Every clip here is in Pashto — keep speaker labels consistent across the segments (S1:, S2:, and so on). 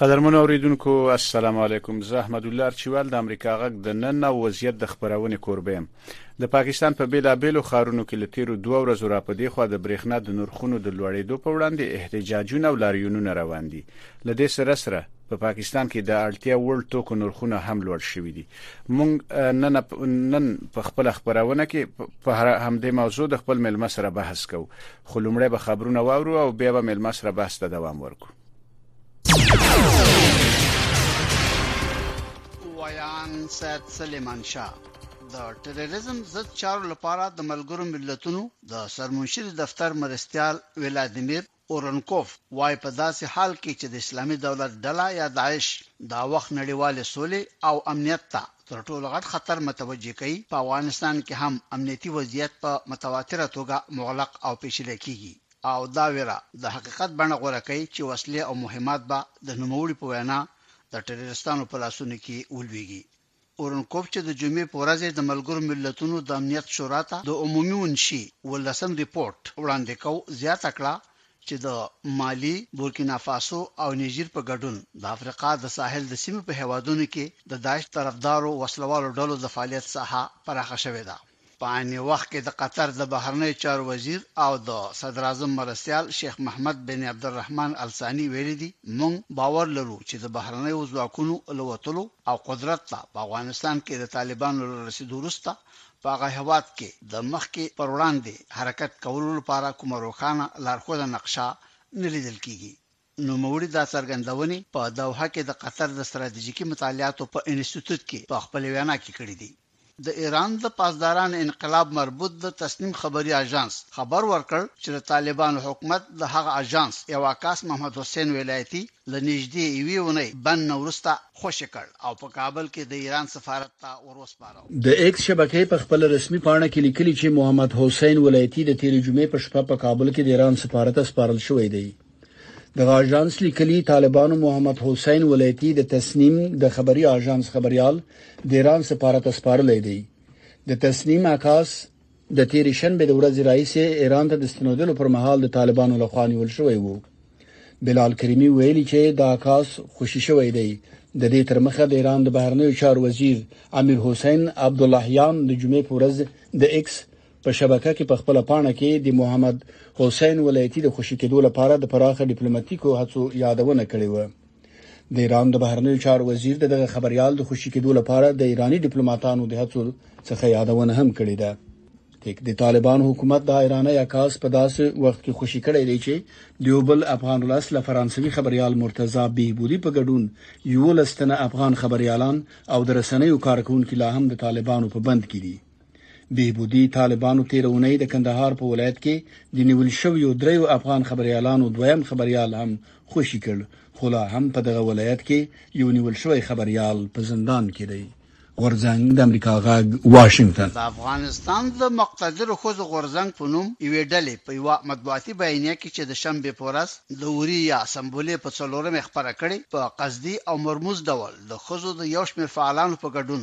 S1: قدرمن اوریدونکو السلام علیکم زه احمد الله ارچوال د امریکا غږ د نن او وضعیت د خبرونه کوربه يم د پاکستان په بیلابیلو خارونو کې لتیرو دوه ورځو را پدې خو د برېښنا د نرخونو د لوړېدو په وړاندې احتجاجونه او لاریونونه روان دي لدې سره سره په پاکستان کې د اړتیا وړ توکو نرخونه هم لوړ شوي دي مونږ نن نن په خپل خبرونه کې په همدې موضوع د خپل ملما سره بحث کوو خو لومړی به خبرونه واورو او بیا به ملما سره بحث ته دوام ورکو
S2: ویان سید سلیمان شاه د ټیرریزم ضد چارو لپاره د ملګرو ملتونو د سرمنشي دفتر مرستيال ولادیمیر اورنکوف وايي په داسې حال کې چې د اسلامي دولت ډله یا داعش دا وخت نړیوالې سولې او امنیت ته تر ټولو غټ خطر متوجه کوي، په افغانستان کې هم امنیتي وضعیت په متواتره توګه مغلق او پېچلی کېږي او دا وېره د حقیقت بڼه غوره کوي چې وسلې او مهمات به د نوموړي په وینا د ټرېرېستانو په لاسونو کې ولوېږي. اورنکوف چې د جمعې په ورځ یې د ملګرو ملتونو د امنیت شورا ته د عمومي ونشي ولسم رپورټ وړاندې کو زیاته کړه چې د مالي، بورکینافاسو او نیجیر په ګډون د افریقا د ساحل د سیمې په هېوادونو کې د داعش طرفدارو وسلوالو ډلو د فعالیت ساحه پراخه شوې ده. په عین وخت کې د قطر د بهرنیو چارو وزیر او د صدراعظم مرستیال شیخ محمد بن عبدالرحمن الثاني ویلي دي، موږ باور لرو چې د بهرنیو ځواکونو له وتلو او قدرت ته په افغانستان کې د طالبانو له رسېدو وروسته په هغه هېواد کې د مخکې پر وړاندې حرکت کولو لپاره کومه روښانه لارښوده نقشه نه لیدل کېږي. نوموړي دا څرګندونې په دوحه کې د قطر د ستراتیژیکي مطالعاتو په انستیتوت کې په خپلې وینا کې کړې دي. د ایران د پاسداران انقلاب مربوط د تسنیم خبري اژانس خبر ورکړ چې د طالبانو حکومت د هغه اژانس یو عکاس محمد حسین ولایتي له نږدې یوې اونۍ بند نه وروسته خوشې کړ او په کابل کې د ایران سفارت ته ور وسپاره.
S3: د ایکس شبکې په خپله رسمي پاڼه کې لیکلي چې محمد حسین ولایتي د تېرې جمعې په شپه په کابل کې د ایران سفارت ته سپارل شوی دی. د آژانس لیکلي طالبانو محمد حسین ولایتي د تسنیم د خبري آژانس خبريال د ایران سفارت اسپارلې دی د تسنیم عکاس د تیر شنبه د ورځې راهیسې ایران ته د ستنودلو پر مهال د طالبانو لخوا نیول شوی وو بلال کریمی ویلي چې دا عکاس خوشی شوی دی د دې تر مخه د ایران د بهرنیو چارو وزیر امیر حسین عبداللهیان د جمعې پر ورځ د ایکس په شبکه کې په خپله پاڼه کې د محمد حسین ولایتي د خوشي کېدو لپاره د پراخه ډیپلوماټیکو هڅو یادونه کړې و د ایران د بهرنیو چارو وزیر دغه خبريال د خوشي کېدو لپاره د ایراني ډیپلوماټانو د هڅو څخه یادونه هم کړې ده د طالبان حکومت دا ایرانه عکاس په داسې وخت کې خوشی کړی دی چې د یو بل افغان ولس له فرانسوي خبريال مرتضی بهبودي په ګډون یو لستنه افغان خبريالان او د رسنیو کارکونکو لا هم د طالبانو په بند کې دي بهبودي طالبانو تیر اونۍ د کندهار په ولایت کې د نیول شویو دریو افغان خبریالانو دویم خبریال هم خوشی کړ خو لا هم په دغه ولایت کې یو نیول شوی خبریال په زندان کې دی غورځنګ د امریکا غږ واشنگتن
S2: د افغانستان د مقتدرو ښځو غورځنګ په نوم یوې ډلې په یوه مطبوعاتي بیانیه کې چې د شنبې په ورځ د وري یا سمبولې په څلورمې خپره کړې په قصدي او مرموز ډول د ښځو د یو شمېر فعالانو په ګډون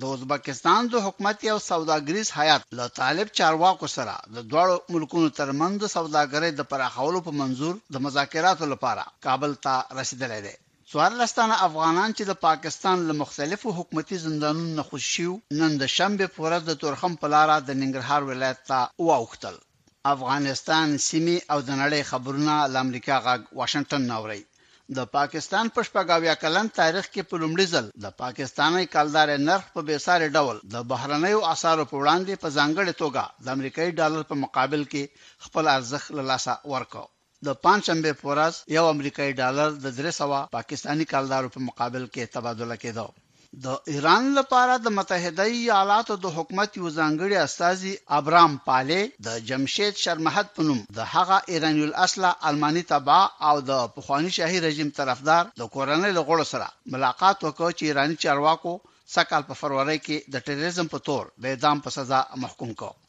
S2: د ازبکستان د حکومت یو سوداګریز هیات له طالب چارواکو سره د دواړو ملکونو ترمنځ د سوداګرۍ د پراخولو په منظور د مذاکراتو لپاره کابل ته رسېدلی دی. څوارلس تنه افغانان چې د پاکستان له مختلفو حکومتي زندانونو نه خوشې شوي وو، نن د شنبې په ورځ د تورخم په لاره د ننګرهار ولایت ته واوښتل. افغانستان، سیمې او د نړۍ خبرونه له امریکا غږ واشنګټن نه اورئ. د پاکستان په شپږ اویا کلن تاریخ کې په لومړي ځل د پاکستانۍ کلدارې نرخ په بې ساري ډول د بهرنیو اسعارو په وړاندې په ځانګړې توګه د امریکايي ډالر په مقابل کې خپل ارزښت له لاسه ورکړ. د پنجشنبې په ورځ یو امریکايي ډالر د درې سوه پاکستاني کلدارو په مقابل کې تبادله کېده. د ایران لپاره د متحده ایالاتو د حکومت یو ځانګړي استازي ابرام پالې د جمشید شرمحد په نوم د هغه ایراني الاصله آلماني تبع او د پخواني شاهي رژیم طرفدار د کورنۍ له غړو سره ملاقات وکړ چې ایراني چارواکو سږ کال په فرورۍ کې د ټرېرېزم په تور د اعدام په سزا محکوم کړ.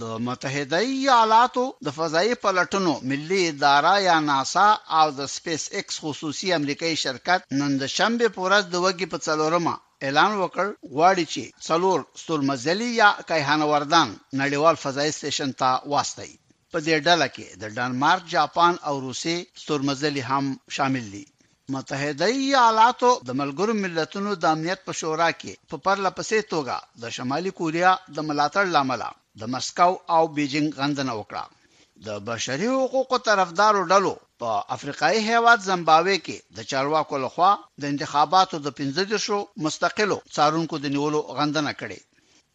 S2: د متحده ایالاتو د فضايي پلټنو ملي اداره یا ناسا او د سپېس اېکس خصوصي امریکايي شرکت نن د شنبې په ورځ د وږي په څلورمه اعلان وکړ، غواړي چې څلور ستورمزلي یا کیهانوردان نړیوال فضايي سټېشن ته واستوي. په دې ډله کې د ډنمارک، جاپان او روسیې ستورمزلي هم شامل دي. متحده ایالاتو د ملګرو ملتونو د امنیت په شورا کې په پرله پسې توګه د شمالي کوریا د ملاتړ له امله د مسکو او بیجینګ غندنه وکړه. د بشري حقوقو طرفدارو ډلو په افریقایي هېواد زمبابوې کې د چارواکو له خوا د انتخاباتو د پنځه دېرشو مستقلو څارونکو د نیولو غندنه کړې.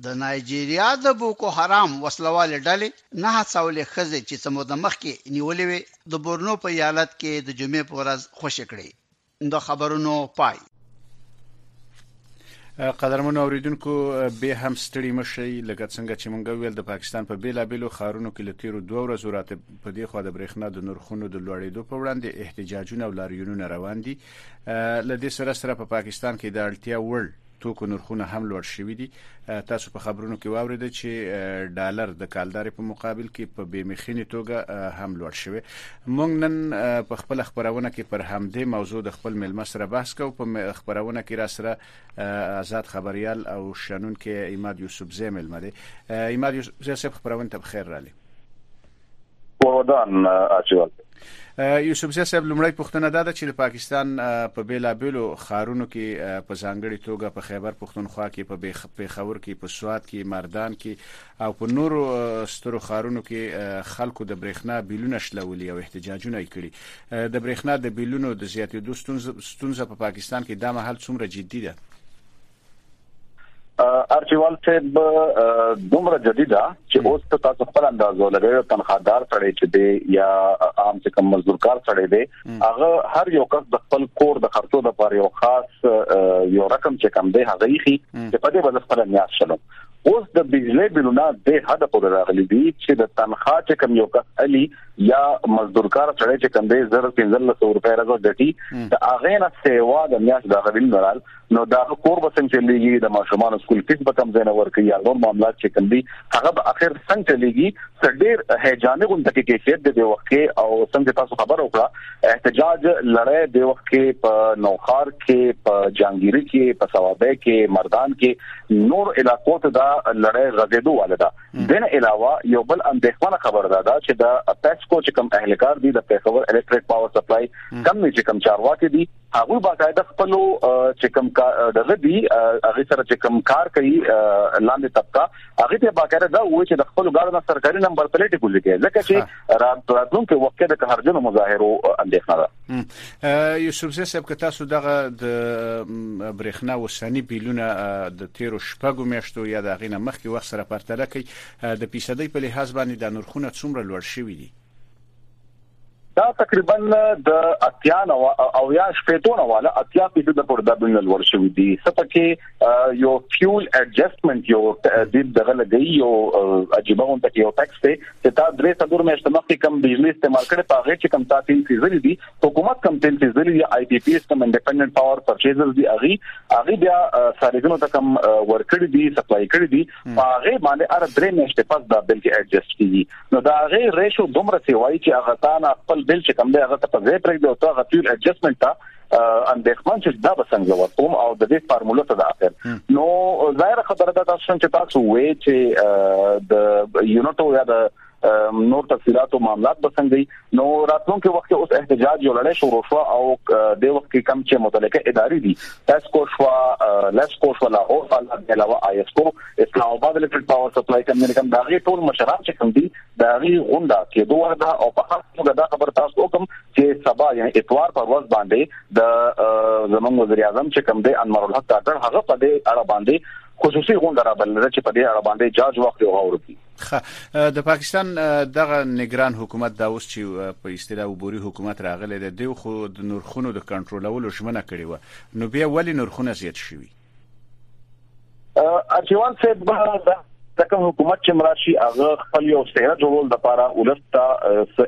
S2: د نایجیریا د بوکو حرام وسله والې ډلې نهه څولې ښځې چې څه موده مخکې نیولې وې، د بورنو په ایالت کې د جمعې په ورځ خوشې کړې. د خبرونو پای.
S1: قدرمنو اوریدونکو به هم ستړي مشي لکه څنګه چې مونږ ویل د پاکستان په بیلابیلو خارونو کې له تیرو دوه ورځو راته په دې خو د برېښنا د نرخونو د لوړېدو په وړاندې احتجاجونه او لاریونونه روان دي لدې سره سره په پاکستان کې د اړتیا وړ توکو نرخونه هم لوړ شوي دي تاسو په خبرونو کې واوریده چې ډالر د کالدارې په مقابل کې په بې مخینې توګه هم لوړ شوی مونږ نن په خپل خبرونه کې پر همدې موضوع د خپل ملما سره بحث کوو په خبرونه کې را سره آزاد خبريال او شنونکو ایماد یوسفزی ملما دی ایماد یوسفزی صاحب خبرونه ته بخیر رالی
S4: ورودان اچول
S1: یوسف زیا صاحب لمړی پښتنه دا ده چې د پاکستان په بیلابیلو خارونو کې په ځانګړي توګه په خیبر پښتونخوا کې په پیښور کې په سواد کې مردان کې او په نورو سترو خارونو کې خلکو د برېښنا بیلونه شلولي او احتجاجونه یې کړي د برېښنا د بیلونو د زیاتېدو ستونزه په پاکستان کې دا مهال څومره جدي ده
S4: ارچیوال صاحب دومره جديده چې اوس ته تاسو خپل اندازو لګوي تنخوادار سړی چې دی یا عام چې کوم مزدورکار سړی دی هغه هر یو کس د خپل کور د خرچو د پر یو خاص یو رقم چې کم دی هغه یې خي چې په دې باندې خپل نیاز شلو اوس د بجلی بلونه د حد پورې راغلي دي چې د تنخوا چې کم یو کس علي یا مزدورکار سره چې کم دی زر 1500 روپۍ راځي د ټي د اغه نه سیوا د میاش د غوین نورال نو دا کور به څنګه چلیږي د ماشومان سکول فیس به کم ځای نه ورکړي یا نور معاملات چې کوم دي هغه به اخر څنګه چلیږي څه ډیر هیجانې غونډه کې کیفیت د وخت کې او څنګه تاسو خبر وکړه احتجاج لړۍ د وخت کې په نوخار کې په جانګيري کې په سوابه کې مردان کې نور علاقو ته دا لړۍ غزیدو والده دین علاوه یو بل اندېښمنه خبر ده دا چې د پېسکو چې کوم اهلکار دي د پیښور الکتریک پاور سپلای کم نه چې کوم چارواکي دي هغه باقاعده خپل چې کوم دغه دی هغه سره چې کوم کار کوي لاندې طبقه هغه ته باقاعده دا وایي چې د خپل ګاډو نه سرکاري نمبر پلیټ کولی کې ځکه چې راتلونکي وخت کې د قهرجنو مظاهرو اندېښنه
S1: ده یوسف زه صاحب که تاسو دغه د برېښنا وسانی بیلونه د تیرو شپږو میاشتو یا د غینه مخکې وخت سره پرتله کوي د فیصدۍ په لحاظ باندې د نرخونه څومره لوړ شوی دي
S4: دا تقریبا د اتیا نو او یا شپېتو نو والا اتیا په دې د پر د بنل ور شوې دي سپکه یو فیول اډجستمنت یو د دغه لګي یو عجیب غون ته یو ټیکس ته چې تا درې څلور میاشتې مخکې کم بجلی استعمال کړي په هغه چې کم تاسو یې سیزلې دي حکومت کم تل سیزلې دي آی پی پی اس کم انډیپندنت پاور پرچیزز دي اغي اغي بیا ساريګونو ته کم ورکړي دي سپلای کړي دي هغه باندې ار درې میاشتې پس دا بل کې اډجست کیږي نو دا هغه ریشو دومره سی وای چې هغه تا نه خپل بل چې کوم دی هغه ته په ځای پرېږدي او ته هغه تیر اډجستمنت ته اندېښمن چې دا به څنګه ورکوم او د دې فارموله ته د اخر نو ظاهر خبره ده تاسو چې تاسو وې چې د یونټو یا د نور تفصيلات او معاملات به څنګه نو راتلونکي وخت کې اوس احتجاج یو لړۍ شروع شو او د وخت کې کم چې متعلقه ادارې دي تاسو کو شو لس کو شو لاهور فعلا د علاوه آی اس کو اسلام آباد الکتریک پاور سپلای کمپنی کوم دا غي ټول مشران چې کوم دي دا غي غونډه کې دوه وردا او په خاص توګه دا خبر تاسو کوم چې سبا یعنی اتوار پر ورځ باندې د زمون وزیر اعظم چې کوم دی انور الحق ډاکټر هغه په دې اړه باندې خصوصي غونډه را بلل چې په دې اړه باندې جاج وخت او اوري خه
S1: د پاکستان دغه نگران حکومت دا اوس چې په اصطلاح عبوري حکومت راغلی دی دوی خو د نرخونو د کنټرولولو ژمنه کړې و نو بیا ولې نرخونه زیات شوي
S4: اچوان صاحب دا د کوم حکومت چې مراشي هغه خپل یو سهره جوړول د پاره ولستا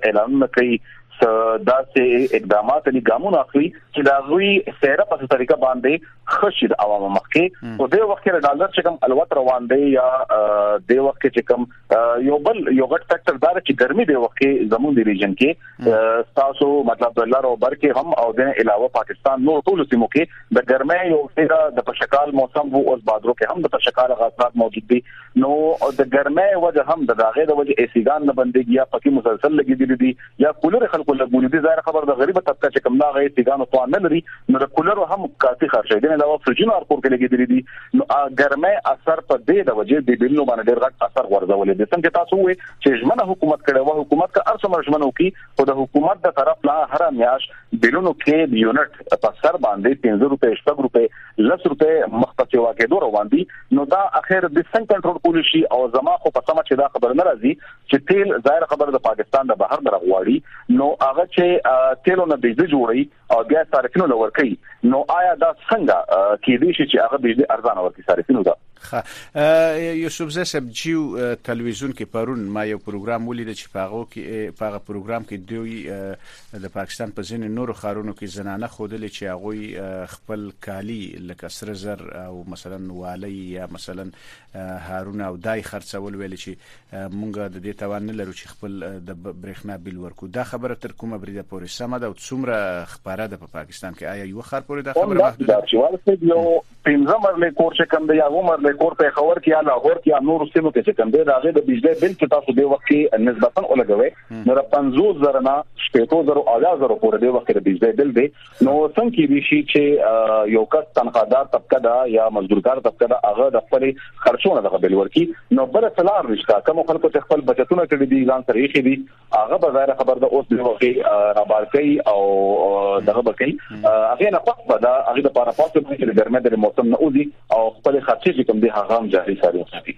S4: اعلان نه کوي داسې اقدامات لري ګامونه اخلي چې دا غوي سهره په طریقه باندې خشي د عوامو مخکي او د وخت کې ډالر چې کوم الوت روان دی یا د وخت کې چې کوم یو بل یو غټ فیکټر دار چې ګرمي د وخت کې زموږ د ریجن کې تاسو مطلب د لارو بر کې هم او د علاوه پاکستان نور ټول سیمو کې د ګرمۍ یو څه د پشکال موسم وو اوس بادرو کې هم د پشکال غاصات موجود دي نو د ګرمۍ وجه هم د داغه د وجه ایسیګان نه بندګي یا پکې مسلسل لګیدلې دي یا کولر خلکو لګولي دي ظاهر خبر د غریب طبقه چې کوم دا غي تیګانو خو نه لري نو د کولر هم کافي خرچه دي نه علاوه فرجونه ور کور کې لګیدلي دي نو ګرمه اثر په دې د وجې د بلونو باندې ډېر غټ اثر ورزولې دي څنګه تاسو وې چې ژمنه حکومت کړي وه حکومت کا ارسم ژمنو کې خو د حکومت د طرف لا هر میاش بلونو کې د یونټ په سر باندې 15 روپے 10 روپے 10 روپے مختصي واکې دور روان دي نو دا اخر د څنګه کنټرول کول شي او زما خو په سم چې دا خبر نه راځي چې تیل ظاهر خبره د پاکستان د بهر نه غواړي نو هغه چې تیلو نه بيزه جوړي او بیا صارفینو لور کوي نو آیا دا څنګه کې دي چې هغه بيزه ارزانه ورکړي صارفینو ته خه
S1: یوسف زه سب جیو تلویزیون کې پرون ما یو پروګرام ولید چې پاغو کې پاغه پروګرام کې دوی د پاکستان په ځین نورو خارونو کې زنانه خودل چې هغه خپل کالی لکه سره زر او مثلا والی یا مثلا هارونه او دای خرڅول ویل چې مونږ د دې توان نه لرو چې خپل د برېښنا بیل ورکړو دا خبره تر کومه بریده پورې سمه ده او څومره خبره ده په پاکستان کې آیا یو خار پورې دا خبره محدوده
S4: ده چې ورته یو پنځه مرلې کور چې کم دی یا و مرلې کور په خبر کې یا لاهور کې یا نور سیمو کې چې کم دی دا غي د بجلی بیل چې تاسو دی وخت کې نسبتا ولګوي نو 50000 نه 50000 او 1000 پورې دی وخت کې د بجلی بیل دی نو څنګه کې دي شي چې یو کس تنخوادار طبقه ده یا مزدورکار طبقه ده هغه د خپل خرچونه دغه بل ورکی نو بل سلام نشته کوم خلکو ته خپل بچتونه کړی دي ځان سره یې دي هغه به ظاهر خبر ده اوس دی وخی رابار کوي او دغه به کوي هغه نه پخ به دا هغه د پاره پاتې چې د ګرمه د موسم نه اوزي او خپل خرچې کوم دي هغه هم جاري ساري وساتي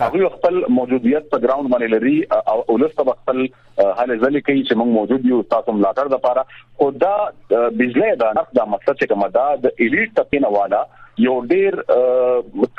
S1: هغوی خپل
S4: موجودیت په ګراوند باندې لري او ولس ته خپل هلې ځلې کوي چې موږ موجود یو تاسو ملاتړ د پاره خو دا بجلی دا نرخ دا مسله چې کومه دا د الیټ تپینه والا یو ډیر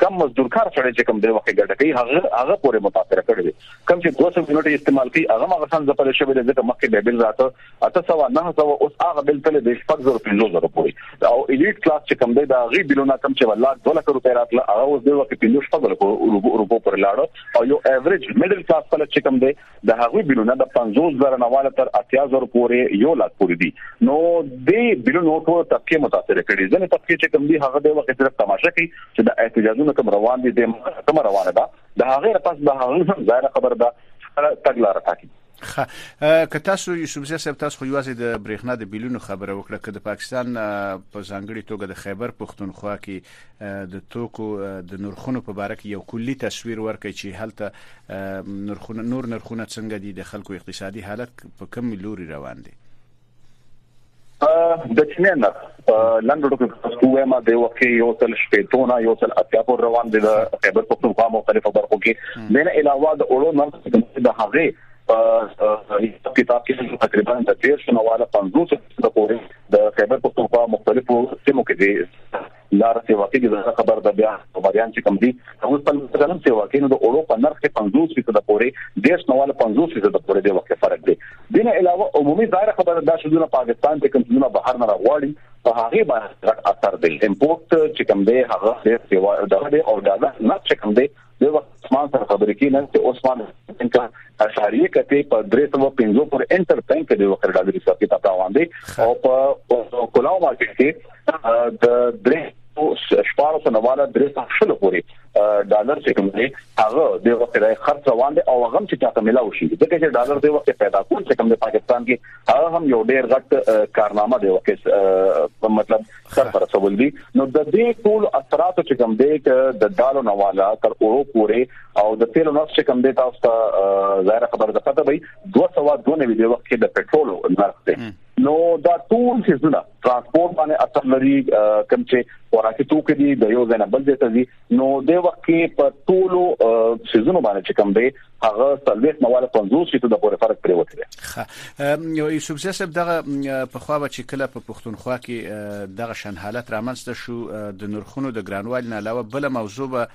S4: کم مزدور کار سره چې کوم دی وخت ګټه کوي هغه هغه پورې متاثر کړي کوم چې 200 یونټ استعمال کوي هغه مغسان ځپل شوی دی ځکه مخکې د بل راته اته سو نه سو اوس هغه بل تل د شپږ زره پنځو زره پورې او الیټ کلاس چې کوم دی دا غي بلونه کم چې ولا 2 لک روپۍ راتله هغه اوس دی وخت پنځو شپږ لک روپو پر لاړو او یو ایوریج میډل کلاس په لچ کوم دی د هغه بلونه د 50 زره نواله تر 80 زره پورې یو لک پورې دي نو دې بلونو ټول طبقه متاثر کړي ځنه طبقه چې کوم دی هغه دی وخت صرف تماشه کوي چې د احتجاجونو کوم روان دي د کوم روانه ده د هغه پس د هغه هم ځای خبر ده تګلار ټاکي
S1: خه که تاسو یوسفزی صاحب تاسو خو یوازې د برېښنا د بیلونو خبره وکړه که د پاکستان په ځانګړي توګه د خیبر پښتونخوا کې د توکو د نرخونو په اړه کې یو کلی تصویر ورکړي چې هلته نرخونه نور نرخونه څنګه دي د خلکو اقتصادي حالت په کوم لوري روان دي
S4: د چینه نه لندو ټکو تاسو وایم د یو کې یو تل شپېتونه یو تل اتیا پر روان دي د خیبر پختونخوا مختلفو برخو کې دنه علاوه د اورو نن د هغه په کتاب کې تقریبا د 13 شنواله 50 د پورې د خیبر پختونخوا مختلفو سیمو کې دي لاره سیوا کې د خبر د بیا خبريان چې کم دي هغه خپل مستقیم سیوا کې نو د اورو په نرخ 50% پورې دیش نواله 50% پورې د وخت فرق دی دین علاوه عمومي ظاهر خبره دا شدونه پاکستان ته کوم څه بهر نه راغواړي په هغه باندې غټ اثر دی امپورت چې کم دی هغه سیوا د او دا نه چې کم دی یو وخت عثمان سره خبرې کې نن چې عثمان انکا اشاریه کته په 350 پر انټر بانک دی وکړ ډالر حساب کې تاسو روان دي او په کولاو مارکیټ کې د درې شپاره په نواله درې شل پورې ډالر چې کوم دی هغه د وخت د خرڅ روان دي او هغه چې تاسو ملاو شي ځکه چې ډالر د وخت پیدا کول چې کوم د پاکستان کې هغه هم یو ډیر غټ کارنامه دی وکړ مطلب سر پر سول دي نو د دې ټول اثرات چې کوم دي چې د دالو نواله تر اورو پورې او د تیلو نرخ چې کوم دي تاسو ته ظاهر خبر ده پته وي 292 دی وخت کې د پټرولو نرخ دی نو دا ټول څه زونه ترانسپورت باندې اثر لري کوم چې خوراکي توکي دي د یو ځای نه بل ځای ته دي نو د وخت کې په ټولو سيزونو باندې چې کوم دی هغه سلويت نواله 50 فیصد پورې فرق پرې وته
S1: دی یو یوسف زیا صاحب دغه په خوا چې کله په پښتونخوا کې دغه شان حالت رامنځته شو د نرخونو د ګرانوالي نه علاوه بل موضوع به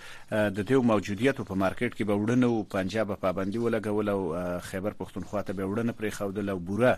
S1: د دیو موجودیت په مارکیټ کې به وړنه او پنجاب پابندي ولګول او خیبر پښتونخوا ته به وړنه پرې خودل او بوره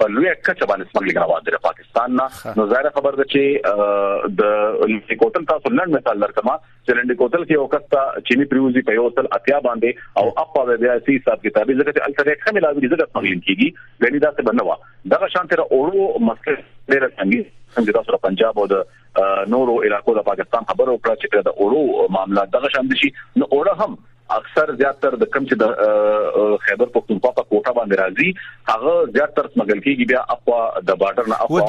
S1: په
S4: لوی کچه باندې سمګل روان دي پاکستان نه نو ظاهر خبر ده چې د لیکوتل تاسو لند مثال درکما چې لند کوتل کې یو کستا چینی پریوزی په یو تل اتیا باندې او اپا د بیا سی حساب کتابي ځکه چې الته ریکه مې لازمي ځکه تمرین کیږي غني دا څه بنوا دغه شان تر اورو مسله ډیره څنګه څنګه تاسو را پنجاب او د نورو علاقو د پاکستان خبرو کړه چې د اورو معاملات دغه شان دي نو اورو هم اکثر زیات تر د کم چې د خیبر پښتونخوا په کوټه باندې راځي هغه زیات تر سمګل کېږي بیا اخوا د بارډر نه
S1: اخوا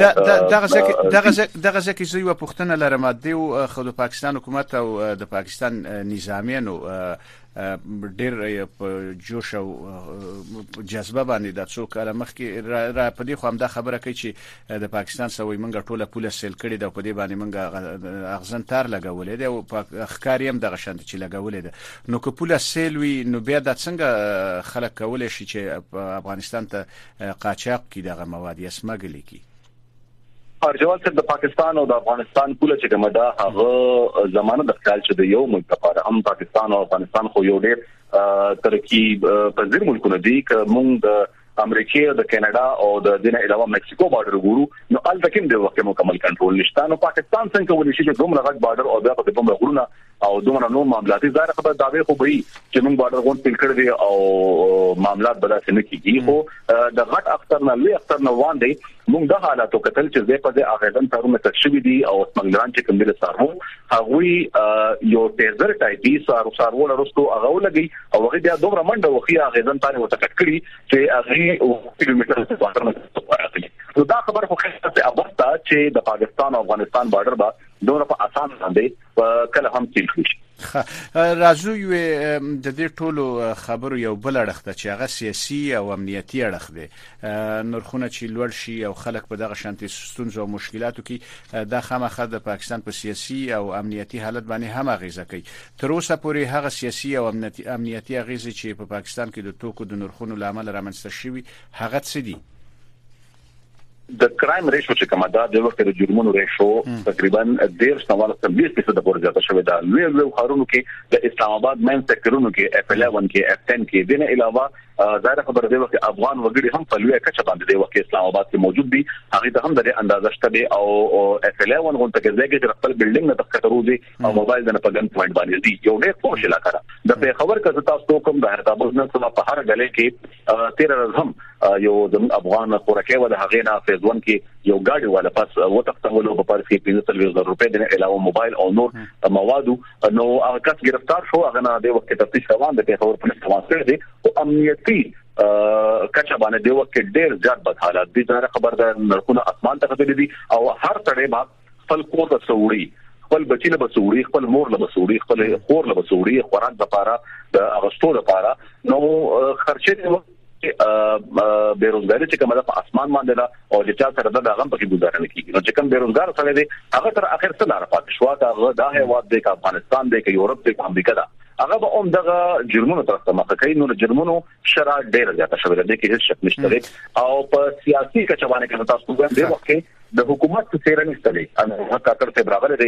S1: دغه ځکه دغه ځکه دغه ځکه چې یو پښتنه لرم د خو د پاکستان حکومت او د پاکستان نظامیانو ډیر په جوش او جذبه باندې د څو کاله مخکې را پدې خو هم دا خبره کوي چې د پاکستان سوی مونږ ټوله پوله سیل کړی ده او په دې باندې مونږ اغزن تار لګولې ده او په ښکاری هم دغه شانت چې لګولې ده نو که پوله سیل وی نو بیا دا څنګه خلک کولای شي چې افغانستان ته قاچاق کی دغه مواد یا سمګل کی
S4: ارجوال صاحب د پاکستان او د افغانستان پوله چې کومه ده هغه زمانه د خیال چې د یو ملک لپاره هم پاکستان او افغانستان خو یو ډېر ترقی پذیر ملکونه دي که موږ د امریکې او د کاناډا او د دینه علاوه مکسیکو بارډر وګورو نو الته کوم د وخت مکمل کنټرول نشته نو پاکستان څنګه کولی شي چې دومره غټ بارډر او بیا په دومره غرونه او دومره نور معاملات ظاهر خبر دا به خو به چې موږ بارډر غون تل کړی دی او معاملات به داسې نه کیږي خو د غټ اختر نه لوی اختر نه وړاندې موږ د حالاتو کتل چې زه په دې اغیزن تارونه کټ شوې دي او سپنګلان چې کوم دي سارو هغه یو ټیزر ټایپي سارو سارو لرستو هغه ولګي او هغه بیا دومره منډه وخی اغیزن تار وته کټ کړی چې هغه کیلومتر څخه بهر نه نو دا خبر خو خسته ابستا چې د پاکستان او افغانستان بارډر به دومره په اسان باندې په کله هم تیر کړی شي
S1: راځو یو د دې ټولو خبرو یو بل اړخ ته چې هغه سیاسي او امنیتي اړخ دی نرخونه چې لوړ شي او خلک په دغه شانتي ستونزو او مشکلاتو کې د خامخه د پاکستان په سیاسي او امنیتي حالت باندې هم اغیزه کوي تر اوسه پورې هغه سیاسي او امنیتي اغیزې چې په پاکستان کې د توکو د نرخونو لامل رامنځته شوي هغه څه دي
S4: د کرایم ریشو چې کومه ده د وخت د جرمونو ریشو تقریبا 13 نوال 20% پورې زیاته شوې ده لوی لوی خارونو کې د اسلام آباد مین سکتورونو کې اف 11 کې اف 10 کې دنه علاوه ظاهر خبره دی وخت افغان وګړي هم په لوی کچه باندې دی وخت اسلام آباد کې موجود دي هغه ته هم د اندازه شته دی او اف 11 غونډه کې ځای کې خپل بلډینګ نه تخته روزي او موبایل د نه په ګن پوینټ باندې دی یو ډېر پوښ علاقه ده د پیښور کزتا ستوکم د حیدرآباد نن سبا په هر غلې کې تیر ورځ هم یو زموږ افغان خورکه و د هغې نه فیز 1 کې یو ګاډي والا پس و تختولو په پرس کې 15000 روپۍ د علاوه موبایل او نور مواد نو هغه کس گرفتار شو هغه نه د وخت تفتیش روان دی په خبر پولیس روان کړی دی او امنیتي کچه باندې د وخت ډیر زیات بد حالات دي دا خبردار نرخونه اسمان ته ختلي دي او هر تړې ما خپل کور ته سوړي خپل بچی له بسوړي خپل مور له بسوړي خپل خور له بسوړي خوراک د پاره د اغستو د پاره نو خرچه دی بیروزګاری چې کومه ده په اسمان باندې ده او چې چا سره ده هغه پکې گزاره نه کیږي نو چې کوم بیروزګار سره دی هغه تر اخر څه لار پاتې شو دا هغه د هیواد دی که افغانستان دی که یورپ دی که امریکا ده هغه به هم دغه جرمونو تر څنګه مخ کوي نو جرمونو شرع ډیر زیاته شوې ده کې هیڅ شک نشته او په سیاسي کچوانه کې تاسو وګورئ د وخت کې د حکومت څه څیره نشته دی انور کاکړ صاحب راغلی دی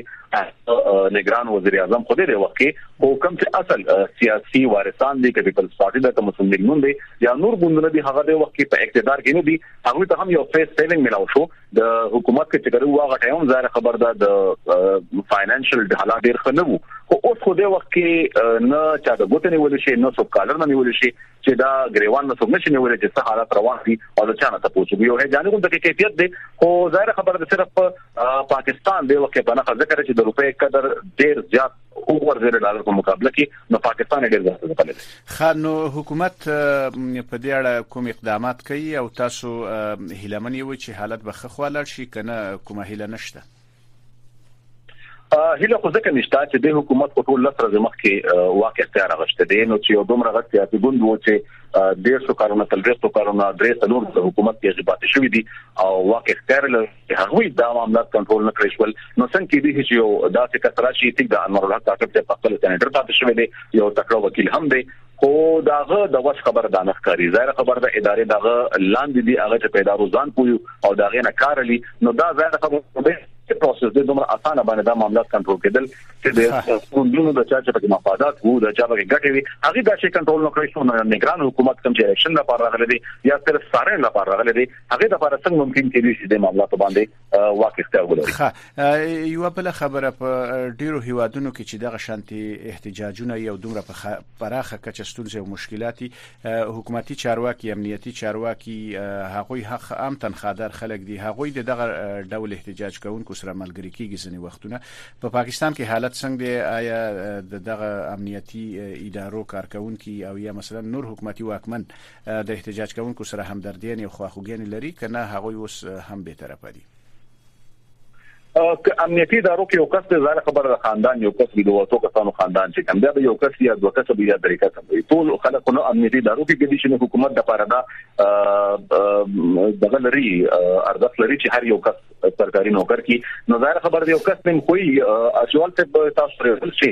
S4: نگران وزیر اعظم خو دې وخت کې خو کوم چې اصل سیاسي وارثان دي کبي پیپلز پارټي د کوم مسلم لیګ نوم دی یا نور ګوندونه دي هغه دې وخت کې په اقتدار کې نه دي هغه ته هم یو فیس سیوینګ ملاو شو د حکومت کې چې ګرو هغه ټایم ظاهر خبر ده د فاینانشل حالات ډیر ښه نه وو خو اوس خو دې وخت کې نه چا د ګوتنې ول شي نه څوک کالر نه نیول شي چې دا غریوان نه څوک نشي نیولای چې څه حالت روان دي او له چا نه تاسو وګورئ یو هیجاني غونډه کې کیفیت دی خو ظاهر خبره ده صرف پاکستان دی وکه بنا ذکر چې د روپې قدر ډیر زیات اوور زیر ډالر په مقابله کې نو پاکستان ډیر زیات ځپل
S1: دي خانو حکومت په دې اړه کوم اقدامات کوي او تاسو هیلمن یو چې حالت به خخواله شي کنه کومه هیله نشته
S4: هله خو ځکه نشته چې د حکومت په ټول لسر زمخ کې واقع اختیار غشته دي نو چې یو دومره غټ سیاسي ګوند وو چې ډیر څو کارونه تل ډیر څو کارونه درې څلور د حکومت کې ځبات شوې دي او واقع اختیار له هغوی دا معاملات کنټرول نه کړی شول نو څنګه کې دي چې یو داسې کتراشي چې د انور الحق کاکب ته خپل سېنیټر پاتې شوې دي یو تکړه وکیل هم دی خو داغه د وس خبره دانه ښکاری ظاهر خبره د ادارې دغه لاندې دی هغه چې پیدارو ځان پوي او داغه نه کار لې نو دا ظاهر خبره به پروسس د دومره اسانه باندې دا معاملات کنټرول کېدل چې د خوندونو د چا چې په مفادات وو د چا په ګټې وي هغه دا شي کنټرول نه کړی شو نو نگران حکومت کوم چې الیکشن لپاره راغلي دي یا صرف ساري لپاره راغلي دي هغه د لپاره څنګه ممکن کېږي چې د معاملات باندې واک اختیار ولري
S1: ښه یو بل خبره په ډیرو هیوادونو کې چې دغه شانتي احتجاجونه یو دومره په پراخه کچه ستونزې او مشکلاتي حکومتي چارواکي امنیتي چارواکي هغوی حق عام تنخوادار خلک دي هغوی دغه ډول احتجاج کوونکو سره ملګری کیږي ځنی وختونه په پا پاکستان کې حالت څنګه دی آیا دغه امنیتي ادارو کارکونکو او یا مثلا نور حکومتي واکمن د احتجاج کوونکو سره همدرديانې او خواخوږيانې لري که نه هغوی اوس هم بې طرفه دي؟
S4: که امنیتي ادارو کې یو کس د ځان خبره د خاندان یو کس د واتو کسانو خاندان چې کوم دی یو کس یا دوه کس یا درې کس دی ټول خلک نو امنیتي ادارو کې ګډي شنو حکومت د پاره دا دغه لري ارزښت لري چې هر یو کس سرکاري نوکر کې نو ځان خبره یو کس نیم خوې اصل ته تاسو سره شي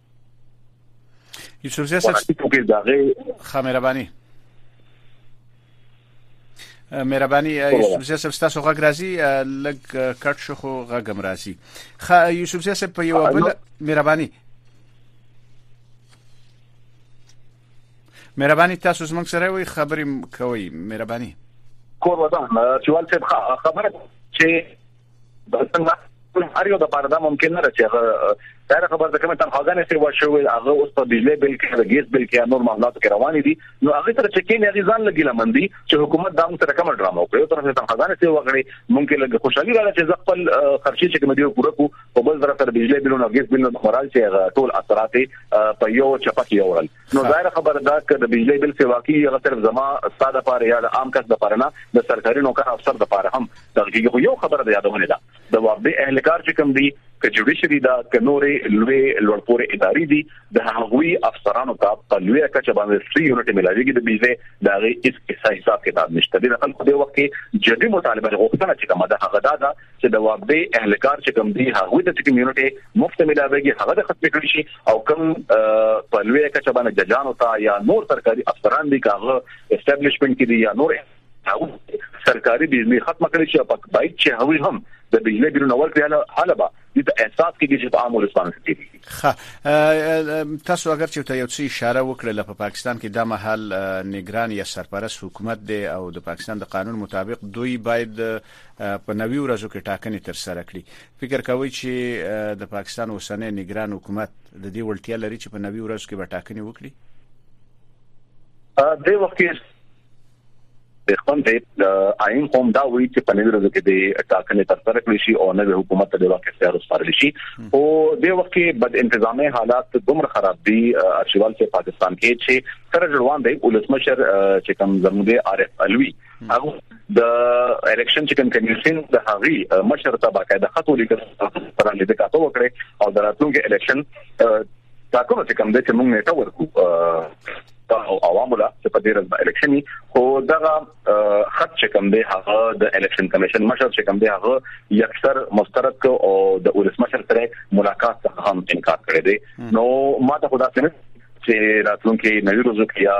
S1: یوسف زیاد صاحب خمیربانی مهرباني یوسف زیاد صاحب تاسو غږ راځي لګ کټ شو خو غږ هم راځي خا یوسف زیاد صاحب په یو بل مهرباني مهرباني تاسو زموږ سره وي خبرې کوي مهرباني
S4: کور ودان چې والته خبره چې دا څنګه ټول هر یو د پاره دا ممکن نه رچي هغه دا خبر د کومه تنخواګانې سي ور شوې هغه اوس په بجلی بل کې د ګیس بل کې نور معاملات کې روان دي نو هغه تر چې کې نه دي ځان لګي لمندي چې حکومت دا موږ سره کوم ډرامه وکړي تر څو تنخواګانې سي وغړي ممکن لږ خوشحالي راځي چې خپل خرچي چې کوم دی پوره کو په بل طرف تر بجلی بل او ګیس بل نه خورال چې ټول اثرات په یو چپک یو ورل نو ظاهر خبره ده چې د بجلی بل څه واقعي هغه صرف زما استاد لپاره یا د عام کس لپاره نه د سرکاري نوکر افسر لپاره هم دغه خو یو خبره ده یادونه ده د وابه اهل کار چې کوم دي ک جوډیشري دا ک نورې لوی لوړپورې ادارې دي د هغوی افسرانو ته په لوی کچ باندې سری یونټ ملاويږي د بجلی دا غي هیڅ حساب کتاب نشته د خلکو د وخت کې جدي مطالبه غوښتنه چې کومه ده هغه دا چې د واکدې اهل کار چې کوم دی هغه د کمیونټي مفت ملاويږي هغه د ختم کړی شي او کوم په لوی کچه باندې ججانو ته یا نور سرکاري افسران دي کاغه اسټابلیشمنت کې دي یا نور هغه سرکاري بجلی ختم کړی شي په باید چې هغه هم د بجلی بیرون اول کړی حاله به د احساس کې چې عام ولسمن کې
S1: خه تاسو اگر چې ته یو څه اشاره وکړه په پاکستان کې د محل نگران یا سرپرست حکومت دی او د پاکستان د قانون مطابق دوی باید د په نوي ورځو کې ټاکنې تر سره کړي فکر کوي چې د پاکستان اوسنۍ نگران حکومت د دې وړتیا لري چې په نوي ورځو کې به ټاکنې وکړي
S4: د وخت کې د خپل د آئین قوم دا وایي چې په نوي ورځو کې د ټاکنې تر سره کړي شي او نوې حکومت ته د واقع اختیار وسپارل شي او د وخت کې بد انتظامی حالات دومره خراب دي ارشیوال په پاکستان کې چې سره جوړوان دی ولسمشر چې کوم زموږ عارف علوي هغه د الیکشن چې کوم کمیشن د هغي مشر ته باقاعده خط ولیکل سره لیدل کاته وکړي او د راتلونکي الیکشن تاکو چې کوم د چې موږ نیټه ورکو او عوامو لا چې په دې ورځ به الیکشن خو دغه خط چې کوم دی هغه د الیکشن کمیشن مشر چې کوم دی هغه یکسر مسترد او د ولسمشر سره ملاقات څخه هم انکار کړی دی نو ما ته خدا څخه چې راتلونکي نوي روزو کې یا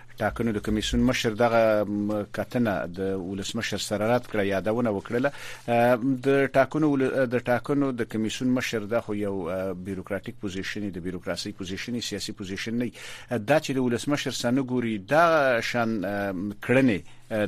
S1: ټاکنو د کمیسیون مشر دغه کتنه د ولسمشر سره رد کړه یادونه وکړله د ټاکنو د ټاکنو د کمیسیون مشر دا خو یو بیوروکراتیک پوزیشن د بیوروکراسي پوزیشن سیاسي پوزیشن نه دا چې د ولسمشر سره ګوري دا شان کړنې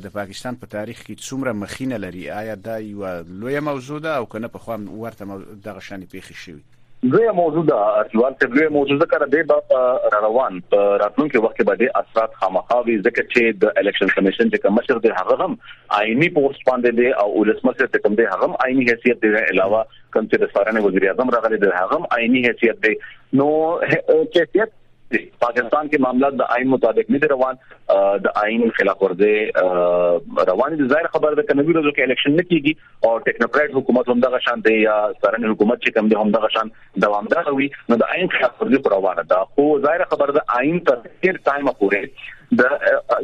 S1: د پاکستان په تاریخ کې څومره مخینه لري آیا دا یو لوی موضوع ده او کنه په خو ورته دغه شان پیښې شوي
S4: لوی موضوع ده ارجوان صاحب لوی موضوع ځکه د دې باب روان په راتلونکي وخت کې باندې اثرات خامخاوي ځکه چې د الیکشن کمیشن چې کمشر دی هغه هم آئینی پوسټ باندې دی او ولسمشر چې کوم دی هغه هم آئینی حیثیت دی علاوه کوم چې د سارنې وزیر اعظم راغلی دی هغه هم آئینی حیثیت دی نو کیفیت دي پاکستان کې معاملات د آئین مطابق نه روان د آئین خلاف ورزي روان دي ظاهر خبر ده کنه ویروز کې الیکشن نه کیږي او ټیکنوکرات حکومت هم دغه شان دی یا سرنې حکومت چې کوم دی هم دغه شان دوامدار وي نو د آئین خلاف ورزي روانه ده خو ظاهر خبر ده آئین تر ډیر ټایم پورې د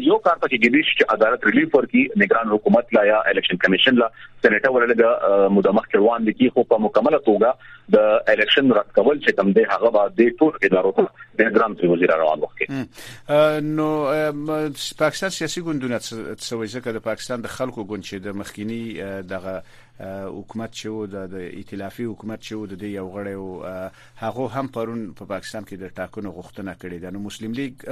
S4: یو کار ته کې دي چې عدالت ریلیف ورکي نگران حکومت لا یا الیکشن کمیشن لا سېنیټ ورلګه مدمخ روان دي خو په مکمله توګه د الیکشن رد کول چې کوم دی هغه به د ټول ادارو ته د ګرام تر وزیر روان وخت
S1: نو پاکستان سیاسي ګوندونه څه وایي ځکه د پاکستان د خلکو ګوند چې د مخکینی دغه حکومت چې و د ائتلافي حکومت چې و د یو غړی او هغه هم پرون په پا پاکستان کې د ټاکنو غوښتنه کړې ده نو مسلم لیگ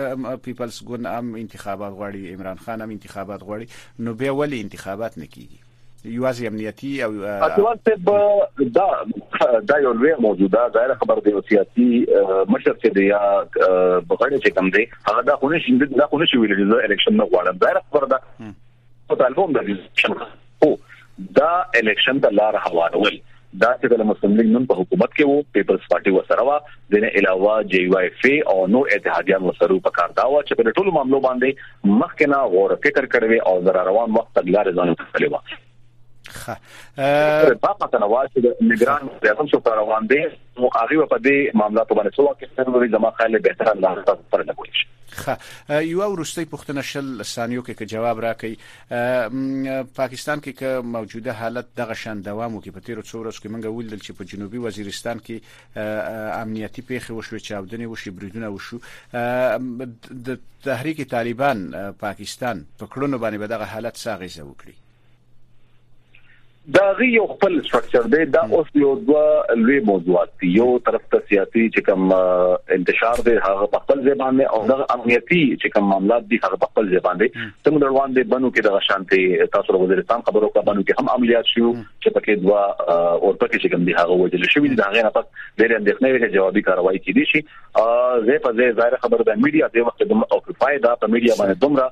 S1: پیپلز ګوند هم انتخابات غواړي عمران خان هم انتخابات غواړي نو بیا ولې انتخابات نه کیږي یوازې امنیتي او
S4: اټوال صاحب دا دا یو لوی موضوع ده ظاهر خبر دی سیاسي مشر چې دی یا بغړې چې کم دی هغه دا خو نشي دا خو نشي ویل چې الیکشن نه غواړم ظاهر خبر ده په طالبان د الیکشن او دا الیکشن د لار هوارول دا چې د مسلم لیګ نن په حکومت کې وو پیپلز پارټي وسره وا دنه علاوه جی وای اف او نور اتحادیان وسره په کار دا و چې په ټولو معاملو باندې مخکنه غور فکر کړوي او زر روان وخت تګلارې ځان کړلې و
S1: خه
S4: په پاتې نو چې د نگران اعظم شو پر روان دي نو هغه په دې معاملې په باندې څه کې څنګه زما خیال به تر الله سره نه کوي
S1: خه یو ورستۍ پښتنه شل ثانیو کې جواب راکړي پاکستان کې که موجوده حالت دغه شان دوام وکړي په تیرو څو ورځو کې موږ ولیدل چې په جنوبي وزیرستان کې امنیتي پیښې وشوې چاودنې وشي بریدونه وشو د تحریک طالبان پاکستان په کړنو باندې به دغه حالت څه اغیزه وکړي
S4: دا غي یو خپل سټرکچر دی دا اوس یو دوا لوی موضوعات دی یو طرف ته سیاسي چې کوم انتشار دی هغه په خپل ځای باندې او د امنیتي چې کوم معاملات دی هغه په خپل ځای باندې څنګه روان دي بنو کې د شانتي تاسو د وزیرستان خبرو کا بنو کې هم عملیات شو چې پکې دوا او پکې چې کوم دی هغه وجل شوې دي هغه نه پات ډېر اندېښنه وي چې جوابي کاروایی کیدي شي زه په ځای ظاهر خبره د میډیا د وخت د او کفایه دا په میډیا باندې دومره